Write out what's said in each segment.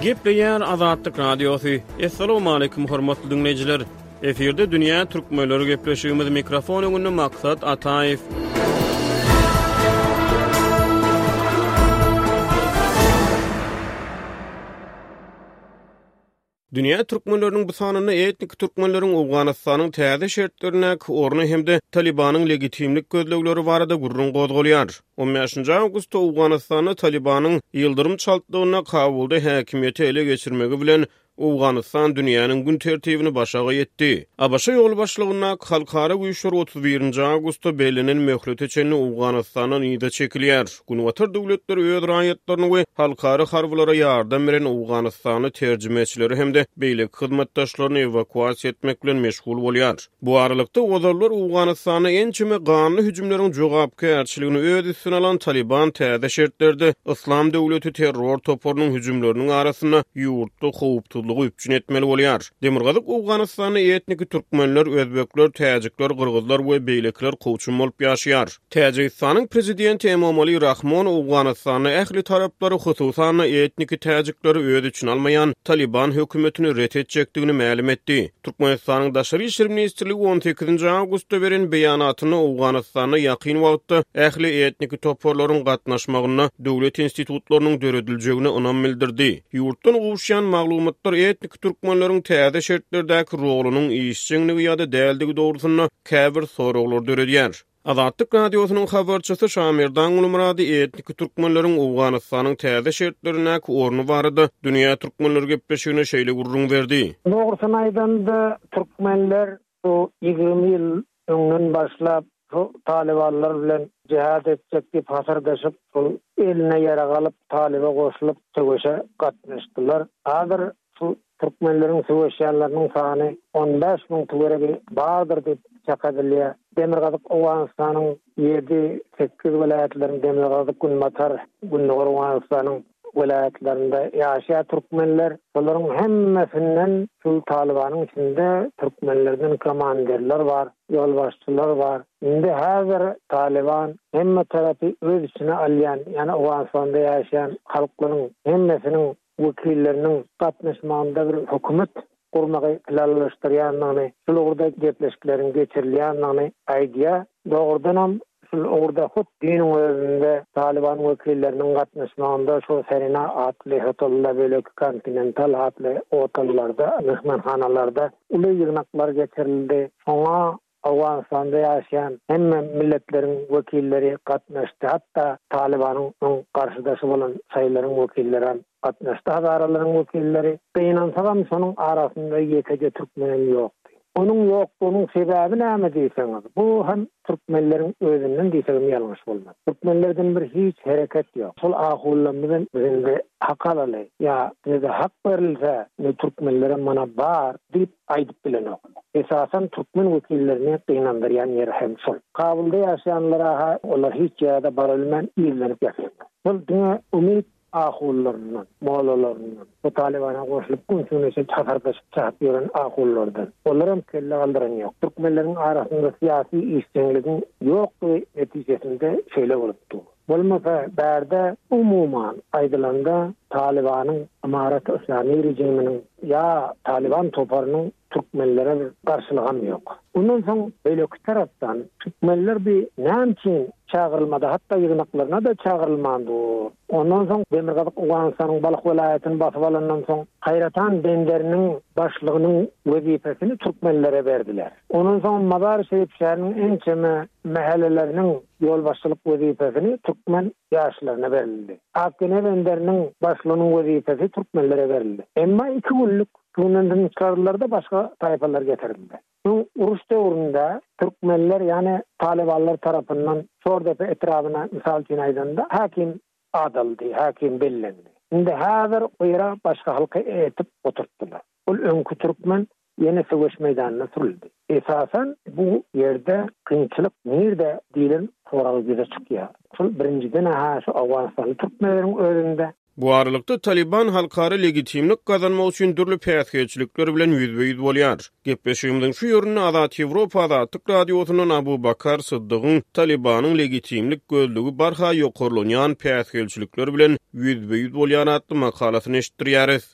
Gepleýär Azatlyk Radiosy. Assalamualaikum hormatly dinleýjiler. Efirde dünýä türkmenleri gepleşigimiz mikrofon öňünde maksat Ataýew. Dünýä türkmenleriniň bu sanynda etnik türkmenleriň Owganystanyň täze şertlerindäki orny hem-de Talibanyň legitimlik gözlegleri barada gürrüň gozgalýar. On bäşinji awgustda Owganystanda Talibanyň ýyldyrym çaltlygynda Kabulda häkimiýeti ele geçirmegi bilen Owganystan dünýäniň gün tertibini başagaý etdi. ABŞ ýolbaşçylygyndaky halkara güýçler otuz birinji awgustda bellenen möhlete çenli Owganystandan yza çekilýär. Günbatar döwletleri öz raýatlaryna we halkara harbylara ýardam beren owganystanly terjimeçileri hem-de beýleki hyzmatdaşlaryny ewakuasiýa etmek bilen meşgul bolýar. Bu aralykda, ozallar Owganystanda ençeme ganly hüjümleriň jogapkärçiligini öz üstüne alan Talyban täze şertlerde Yslam döwleti terror toparynyň hüjümleriniň arasynda ýurtda howpsuzlygy üpjün etmeli bolýar. Demirgazyk Owganystanda etniki türkmenler, özbekler, täjikler, gyrgyzlar we beýlekiler kowçum bolup ýaşaýar. Täjigistanyň prezidenti Emomali Rahmon Owganystanda ähli taraplary, hususan-da, etniki täjikleri öz içine almaýan Taliban hökümetini ret etjekdigini mälim etdi. Türkmenistanyň Daşary işler ministrligi on sekizinji awgustda beren beýanatynda Owganystanda ýakyn wagtda ähli etniki toparlaryň gatnaşmagynda döwlet institutlarynyň dörediljegine ynam bildirdi. Ýurtdan gowuşýan maglumatlar etniki türkmenleriň täze şertlerdäki rolunyň işjeňdigi ýa-da däldigi dogrusynda käbir soraglar döredýär. Azatlyk Radiosynyň habarçysy Şamerdan Gulmyrady etniki türkmenleriň Owganystanyň täze şertlerindäki orny barada Dünýä türkmenleri gepleşigine şeýle gürrüň berdi. Dogrusyny aýdanda, türkmenler bu ýigrimi ýyl öňden başlap şu talybanlar bilen jihad etjek diýip hasyrdaşyp, şol eline ýarag alyp, talyba goşulyp söweşe gatnaşdylar. Hazir Şu türkmenleriň söweşýänleriniň sany on bäş müň töweregi bardyr diýip çak edilýär. Demirgazyk Owganystanyň ýedi, sekiz welaýatlaryň, demirgazyk, günbatar, gündogar Owganystanyň welaýatlarynda ýaşaýar türkmenler. Bularyň hemmesinden şu Talybanyň içinde türkmenlerden komandirler bar, ýolbaşçylar bar. Indi häzir Talyban hemme tarapy öz içine alýan, ýagny Owganystanda ýaşaýan halklaryň hemmesiniň wekilleriniň gatnaşmagynda bir hökümet gurmagy planlaşdyrýandygyny, şol ugurda gepleşikleriň geçirilýändigini aýdýar. Dogrudanam, şol ugurda hut düýnüň özünde Talyban wekilleriniň gatnaşmagynda şu Serena atly hotelda, beýleki Kontinental atly otellerde, myhmanhanalarda uly ýygnaklar geçirildi. Şoňa Owganystanda ýaşaýan hemme milletleriň wekilleri gatnaşdy, hatda Talybanyň öň garşydaşy bolan şaýylaryň wekilleram gatnaşdy. Hazaralaryň wekilleri gynansagam şonuň arasynda ýekeje türkmenem ýokdy. Onuň ýokdugynyň sebäbi näme diýseňiz, bu hem türkmenleriň özünden diýsegem ýalňyş bolmaz. Türkmenlerden bir hiç hereket ýok. Şol ahuwlylarymyzam biz indi hak alaly, ýa bize-de hak berilse, indi türkmenlerem mana bar diýip, Aýdyp bilenok. Esasan türkmen wekillerini gynandyrýan ýeri hem şol. Kabulda ýaşaýanlara-ha olar hiç ýerede barabilmän ýerlenip ýatyr. Şol diňe umyt ahulylaryndan, mollalaryndan, bu Talybana goşulyp ünsi-ünüsi hasardaşyp çahyp ýören ahulylardan. Olaram kelle galdyran ýok. Türkmenleriň arasynda syýasy işjeňligiň ýokdugy netijesinde şeýle bolup dur. Bolmasa, bärde, umuman aýdylanda, Talybanyň, Ymarat Yslamy režiminiň ýa Talyban toparynyň türkmenlere bir garşylygam ýok. Ondan soň, beýleki tarapdan, türkmenler bi näme üçin çagyrylmady, hatda ýygnaklaryna-da çagyrylman dur. Ondan soň, Demirgazyk Owganystanyň Balh welaýatyny basyp alandan soň, Haýratan Benderiniň başlygynyň wezipesini türkmenlere berdiler. Ondan soň, Mazar-i Şerif şäheriniň ençeme mähelleleriniň Ýolbaşçylyk wezipesini türkmen ýaşlaryna berildi. Akdeniz Enderiniň başlygynyň wezipesi türkmenlere berildi. Emma iki günlük Tunendini çykardylar-da başga taýpalar getirildi. Soň uruş döwründe türkmenler ýane talybanlar tarapyndan Şordepe etrabyna mysal üçin aýdanda häkim adaldy, häkim bellendi. Indi häzir o ýere başga halky e-etip oturtdylar. Ol öňki türkmen ýene söweş meýdanyna sürüldi. Esasan bu ýerde kynçylyk nirde diýlen sorag ýüze çykýar. Şol birinjiden-hä şu owganystanly türkmenleriň özünde. Bu aralykda Talyban halkara legitimlik gazanmak üçin dürli päsgelçilikler bilen ýüzbe-ýüz bolýar. Gepleşigimiziň şu ýerinde Azat Ýewropa azatlyk radiosyndan Abu Bakar Syddygyň Talybanyň legitimlik gözlügi barha ýokarlanýan päsgelçilikler bilen ýüzbe-ýüz bolýar atly makalasyny eşitdirýäris.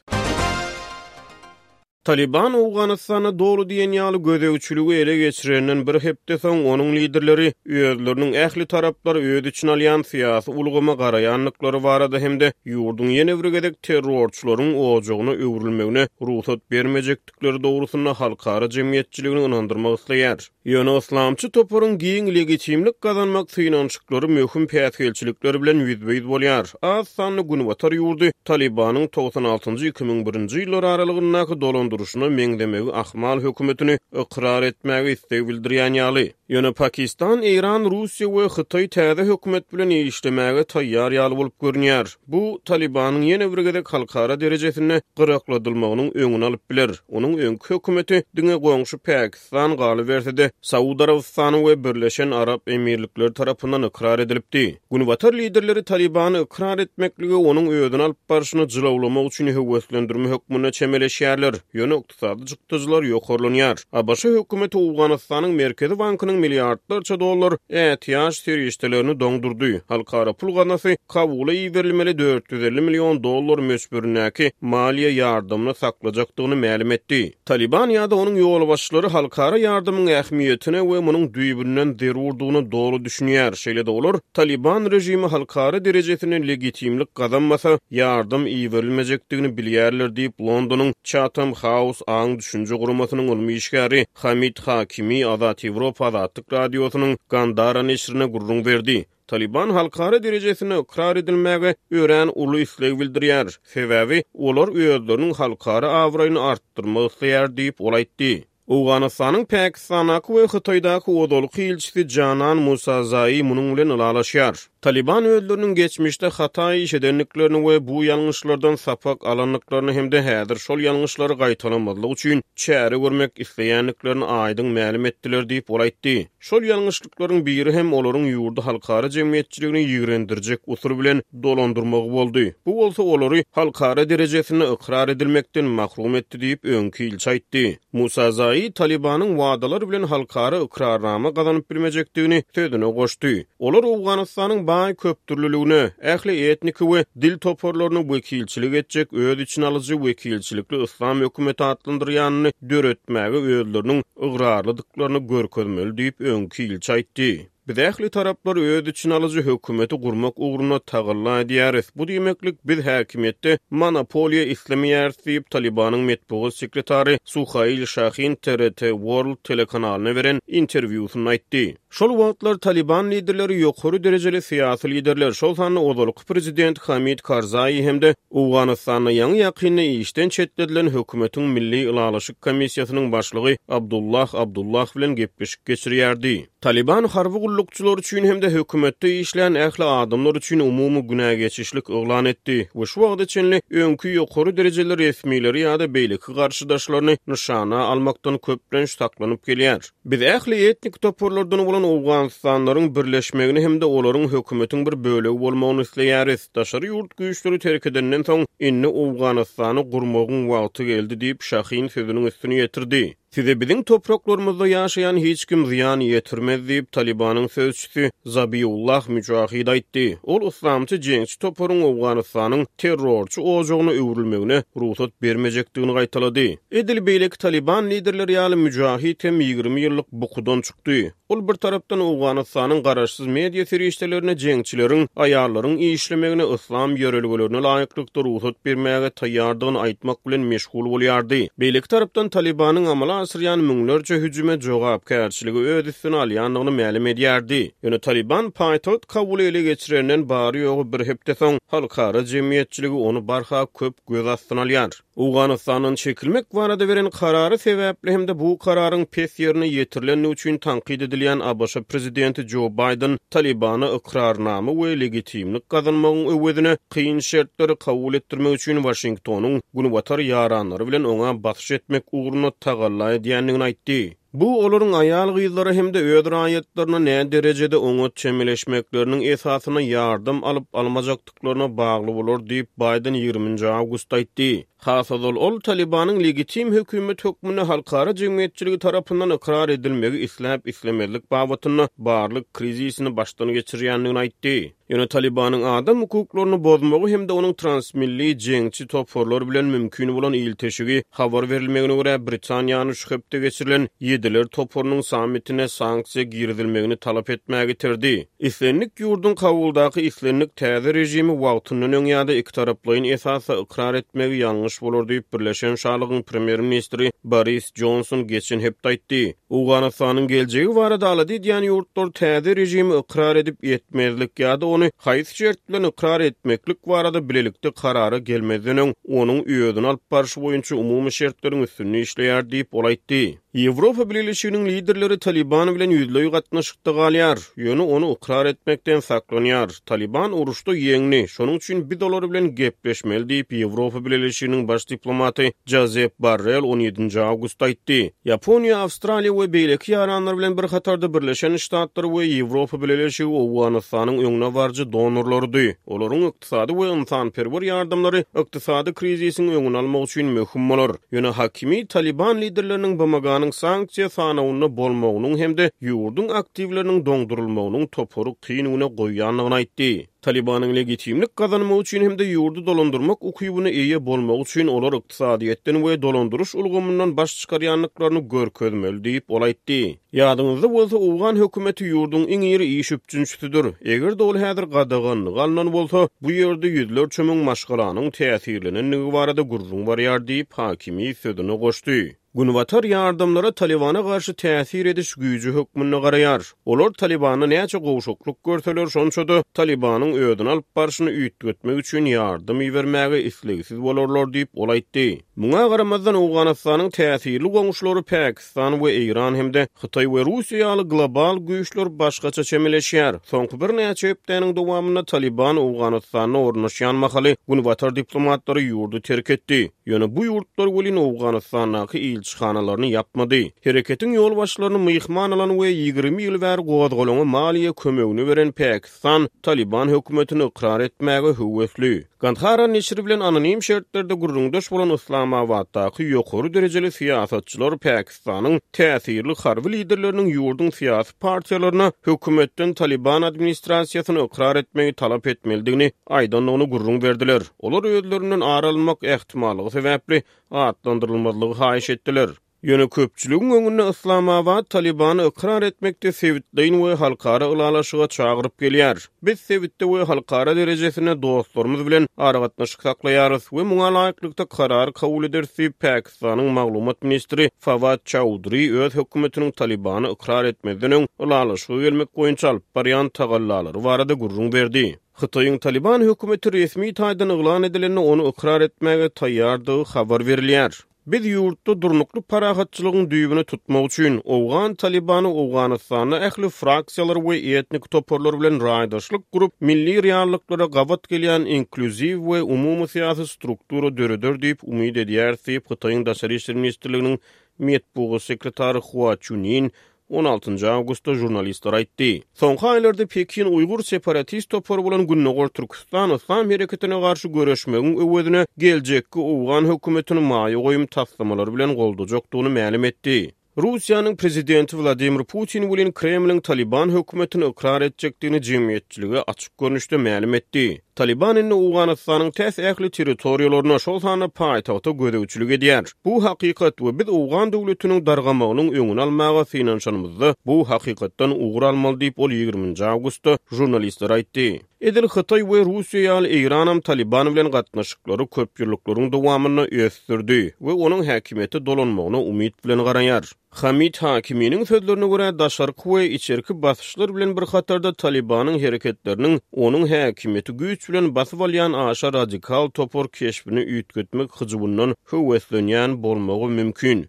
Talyban Owganystanda doly diýen ýaly gözegçiligi ele geçireninden bir hepde soň, onuň liderleri özleriniň ähli taraplary öz içine alýan syýasy ulgama garaýandyklary barada hem-de ýurduň ýene bir gezek terrorçylaryň ojagyna öwrülmegine rugsat bermejekdikleri dogrusynda halkara jemgyýetçiligini ynandyrmak isleýär. Ýöne yslamçy toparyň giň legitimlik gazanmak synanyşyklary möhüm päsgelçilikler bilen ýüzbe-ýüz bolýar. Az sanly günbatar ýurdy Talybanyň togsan altynjy, iki müň birinji ýyllar aralygyndaky dolandyryşyna meňzemegi ahmal hökümetini ykrar etmäge isleg bildirýän ýaly. Ýöne Pakistan, Eýran, Russiýa we Hytaý täze hökümet bilen işlemäge taýýar ýaly bolup görünýär. Bu, Talybanyň ýene bir gezek halkara derejesinde gyrakladylmagynyň öňüni alyp biler. Onuň öňki hökümeti diňe goňşy Päkistan, Pakistan, galyberse-de, Saud Arabystany we Birleşen Arap Emirlikleri tarapyndan ykrar edilipdi. Günbatar liderleri Talybany ykrar etmeklige onuň özüni alyp barşyny jylawlamak üçin höweslendirme hökmünde çemeleşýärler, ýöne ykdysady çykdajylar ýokarlanýar. ABŞ hökümeti Owganystanyň Merkezi bankynyň milliardlarça dollar ätiýaç serişdelerini doňdurdy. Halkara pul gaznasy Kabula iberilmeli dört ýüz elli million dollar möçberindäki maliýe ýardamyny saklajakdygyny mälim etdi. Talyban ýa-da onuň ýolbaşçylary halkara ýardamyň ähmiýetine we munuň düýbünden zerurdygyna doly düşünýär. Şeýle-de olar, Talyban režimi halkara derejesinde legitimlik gazanmasa, ýardam iberilmejekdigini bilýärler diýip, Londonyň Chatham House aň-düşünje guramasynyň ylmy işgäri Hamid Hakimi Azat Ýewropa Azatlyk Radiosynyň Gandara neşrine gürrüň berdi. Talyban halkara derejesinde ykrar edilmäge örän uly isleg bildirýär, sebäbi olar özleriniň halkara abraýyny artdyrmak isleýär diýip, ol aýtdy. Owganystanyň Pakistandaky we Hytaýdaky ozalky ilçisi Janan Musazai munuň bilen ylalaşýar. Talyban özleriniň geçmişde hata iş edendiklerini we bu ýalňyşlardan sapak alandyklaryny hem-de häzir şol ýalňyşlary gaýtalamazlyk üçin çäre görmek isleýändiklerini aýdyň mälim etdiler diýip, ol aýtdy. Şol ýalňyşlyklaryň biri hem olaryň ýurdy halkara jemgyýetçiligini ýigrendirjek usul bilen dolandyrmagy boldy. Bu bolsa olary halkara derejesinde ykrar edilmekden mahrum etdi diýip, öňki ilçi aýtdy. Musazaýi Talybanyň wadalar bilen halkara ykrarnama gazanyp bilmejekdigini sözüne goşdy. Olar Owganystanyň baý köpdürlüligine, ähli etniki we dil toparlaryna wekilçilik etjek öz içine alyjy wekilçilikli yslam hökümeti atlandyrýanyny döretmäge özleriniň ygrarlydyklaryny görkezmeli diýip, öňki ilçi aýtdy. Biz ähli taraplar öz içine alyjy hökümeti gurmak ugrunda tagalla edýäris, bu diýmeklik, biz häkimiýetde monopoliýa islemeýäris diýip, Talibanyň metbugat sekretary Suhail Şahin TRT World telekanalyna beren interwýusynda aýtdy. Şol wagtlar Talyban liderleri ýokary derejeli syýasy liderler, şol sanda ozalky prezident Hamid Karzaýi hem-de Owganystanda ýaňy-ýakynda işden çetledilen hökümetiň Milli ylalaşyk komissiýasynyň başlygy Abdullah Abdullah bilen gepleşik geçirýärdi. Talyban harby gullukçylar üçin hem-de hökümetde işleýän ähli adamlar üçin umumy günä geçişlik yglan etdi we şu wagta çenli öňki ýokary derejeli resmileri ýa-da beýleki garşydaşlaryny nyşana almakdan köplenç saklanyp gelýär. Biz ähli etnik toparlardan bolan owganystanlylaryň birleşmegini hem-de olaryň hökümetiň bir bölegi bolmagyny isleýäris. Daşary ýurt güýçleri terk edenden soň, indi Owganystany gurmagyň wagty geldi diýip, Şahin sözüniň üstüni ýetirdi. Size biziň topraklarymyzda ýaşaýan hiç kim zyýan ýetirmez diýip, Talibanyň sözçüsi Zabiullah Müjahid aýtdy. Ol yslamçy jeňçi toparyň Owganystanyň terrorçy ojagyna öwrülmegine rugsat bermejekdigini gaýtalady. Edil beýleki Talyban liderleri ýaly Müjahid hem ýigrimi ýyllyk bukudan çykdy. Ol bir tarapdan Owganystanyň garaşsyz media serişdelerine jeňçileriň aýallaryň işlemegine yslam ýörelgelerine laýyklykda rugsat bermäge taýýardygyny aýtmak bilen meşgul bolýardy. Beýleki tarapdan Talybanyň amala aşyrýan müňlerçe hüjüme jogapkärçiligi öz üstüne alýandygyny mälim edýärdi. Ýöne Talyban paýtagt Kabuly ele geçirenden bary-ýogy bir hepde soň halkara jemgyýetçiligi ony barha köp göz astyna alýar. Owganystandan çekilmek barada beren karary sebäpli hem-de bu kararyň pes ýerine ýetirilendigi üçin tankyt edilýän ABŞ prezidenti Jo Baýden Talybana ykrarnama we legitimlik gazanmagyň öwezine kyn şertleri kabul etdirmek üçin Waşingtonyň Günbatar ýaranlary bilen oňa basyş etmek ugrunda tagalla edýändigini aýtdy. Bu olaryň aýal-gyzlara hem-de öz raýatlaryna näderejede oňat çemeleşmekleriniň esasyna ýardam alyp-almajakdyklaryna bagly bolar diýip, Baýden ýigrimi nji awgustda aýtdy. Has ozal ol Talibanyň legitim hökümet hökmünde halkara jemgyýetçiligi tarapyndan ykrar edilmegi isläp-islemezlik babatynda barlyk krizisini başdan geçirýändigini aýtdy. Ýöne Talybanyň adam hukuklaryny bozmagy hem-de onuň transmilli jeňçi toparlar bilen mümkin bolan ilteşigi, habar berilmegine görä, Britaniýany şu hepde geçirilen Ýediler toparynyň sammitine sanksiýa girizilmegini talap etmäge iterdi. Islendik ýurduň Kabuldaky islendik täze režimi wagtyndan öň ýa-da ikitaraplaýyn esasda ykrar etmegi ýalňyş bolar diýip, Birleşen Şalygyň premýer-ministri Boris Jonson geçen hepde aýtdy. Owganystanyň geljegi barada alada edýän ýurtlar täze režimi ykrar edip etmezlik ýa-da ony haýsy şert bilen ykrar etmeklik barada bilelikde karara gelmezden öň, onuň özüni alyp barşy boýunça umumy şertleriň üstünde işleýär diýip, ol aýtdy. Ýewropa Bileleşiginiň liderleri Talyban bilen ýüzleý gatnaşykda galýar, ýöne ony ykrar etmekden saklanýar. Talyban uruşda ýeňdi, şonuň üçin biz olar bilen gepleşmeli diýip, Ýewropa Bileleşiginiň baş diplomaty Jozep Borrell on ýedinji awgustda aýtdy. Ýaponiýa, Awstraliýa we beýleki ýaranlar bilen bir hatarda Birleşen Ştatlar we Ýewropa Bileleşigi Owganystanyň öňdebaryjy donorlarydy. Olaryň ykdysady we ynsanperwer ýardamlary ykdysady krizisiň öňüni almak üçin möhüm bolar. Ýöne Hakimi Taliban liderleriniň BMG-niň sanksiýa sanawynda bolmagynyň hem-de ýurduň aktiwleriniň doňdurylmagynyň topary kyn güne goýýandygyny aýtdy. Talybanyň legitimlik gazanmagy üçin hem-de ýurdy dolandyrmak ukybyna eýe bolmagy üçin olar ykdysadyýetden we dolandyryş ulgamyndan baş çykarýandyklaryny görkezmeli diýip, ol aýtdy. Ýadyňyzda bolsa, owgan hökümeti ýurduň iň iri iş üpjünçisidir. Eger-de ol häzir gadaganlyga alnan bolsa, bu ýerde ýüzlerçe müň maşgalanyň täsirlenendigi barada gürrüň barýar diýip, Hakimi sözüne goşdy. Günbatar ýardamlara Talybana garşy täsir ediş güýji hökmünde garaýar. Olar Talybana näçe gowşaklyk görseler, şonça-da Talybanyň özüni alyp barşyny üýtgetmek üçin ýardam ibermäge islegsiz bolarlar diýip, ol aýtdy. Muňa garamazdan, Owganystanyň täsirli goňşulary Pakistan we Eýran hem-de Hytaý we Russiýa ýaly global güýçler başgaça çemeleşýär. Soňky birnäçe hepdäniň dowamynda Talyban Owganystanda ornaşýan mahaly, günbatar diplomatlary ýurdy terk etdi. Ýöne bu ýurtlar welin Owganystandaky ilçihanalaryny ýapmady. Hereketiň ýolbaşçylaryny myhman alan we ýigrimi ýyl bäri gozgalaňa maliýe kömegini beren Pakistan Talyban hökümetini ykrar etmäge höwesli. Gandhara neşiri bilen anonim şertlerde gürrüňdeş bolan Yslamabatdaky ýokary derejeli syýasatçylar Pakistanyň Pakistanyň täsirli harby liderleriniň ýurduň syýasy partiýalaryna hökümetden Taliban administrasiýasyny ykrar etmegi talap etmelidigini aýdandygyny gürrüň berdiler. Olar özlerinden ar alynmak ähtimallygy sebäpli atlandyrylmazlygy haýyş etdiler. Ýöne köpçüligiň öňünde Yslamabad Talibany ykrar etmekde sebitleýin we halkara ylalaşyga çagyryp gelýär. Biz sebitde we halkara derejesinde dostlarymyz bilen aragatnaşyk saklaýarys we muňa laýyklykda karar kabul ederis diýip, Pakistanyň maglumat ministri Fawad Chaudhry öz hökümetiniň Talybany ykrar etmezden öň ylalaşyga gelmek boýunça alyp barýan tagallalary barada gürrüň berdi. Hytaýyň Talyban hökümeti resmi taýdan yglan edilende ony ykrar etmäge taýýardygy habar berilýär. Biz ýurtda durnukly parahatçylygyň düýbüni tutmak üçin, owgan Talybany Owganystanda ähli fraksiýalar we etnik toparlar bilen raýdaşlyk gurup, milli reallyklara gabat gelýän inklýuziw we umumysyýasy struktura döreder diýip umyt edýäris diýip, Hytaýyň Daşary işler ministrliginiň metbugat sekretary Hua Çunýin on altynjy awgustda žurnalistlere aýtdy. Soňky aýlarda Pekin uýgur separatist topary bolan Gündogar Türküstan Yslam hereketine garşy göreşmegiň öwezine geljekki owgan hökümetini maýa goýum taslamalary bilen goldajakdygyny mälim etdi. Russiýanyň prezidenti Wladimir Putin welin Kremliň Talyban hökümetini ykrar etjekdigini jemgyýetçilige açyk görnüşde mälim etdi. Talyban indi Owganystanyň täs ähli territoriýalaryna, şol sanda paýtagta gözegçilik edýär. Bu hakykat we biz owgan döwletiniň dargamagynyň öňüni almaga synanyşanymyzda bu hakykatdan ugur almaly diýip, ol ýigriminji awgustda žurnalistlere aýtdy. Edil Hytaý we Russiýa ýaly Eýranam Talyban bilen gatnaşyklary köpýyllyklaryň dowamynda ösdürdi we onuň häkimiýete dolanmagyna umyt bilen garaýar. Hamid Hakiminiň sözlerine görä, daşarky we içerki basyşlar bilen bir hatarda Talybanyň hereketleriniň onuň häkimiýeti güýç bilen basyp alýan aşa radikal topar keşbini üýtgetmek hyjuwyndan höweslenýän bolmagy mümkin.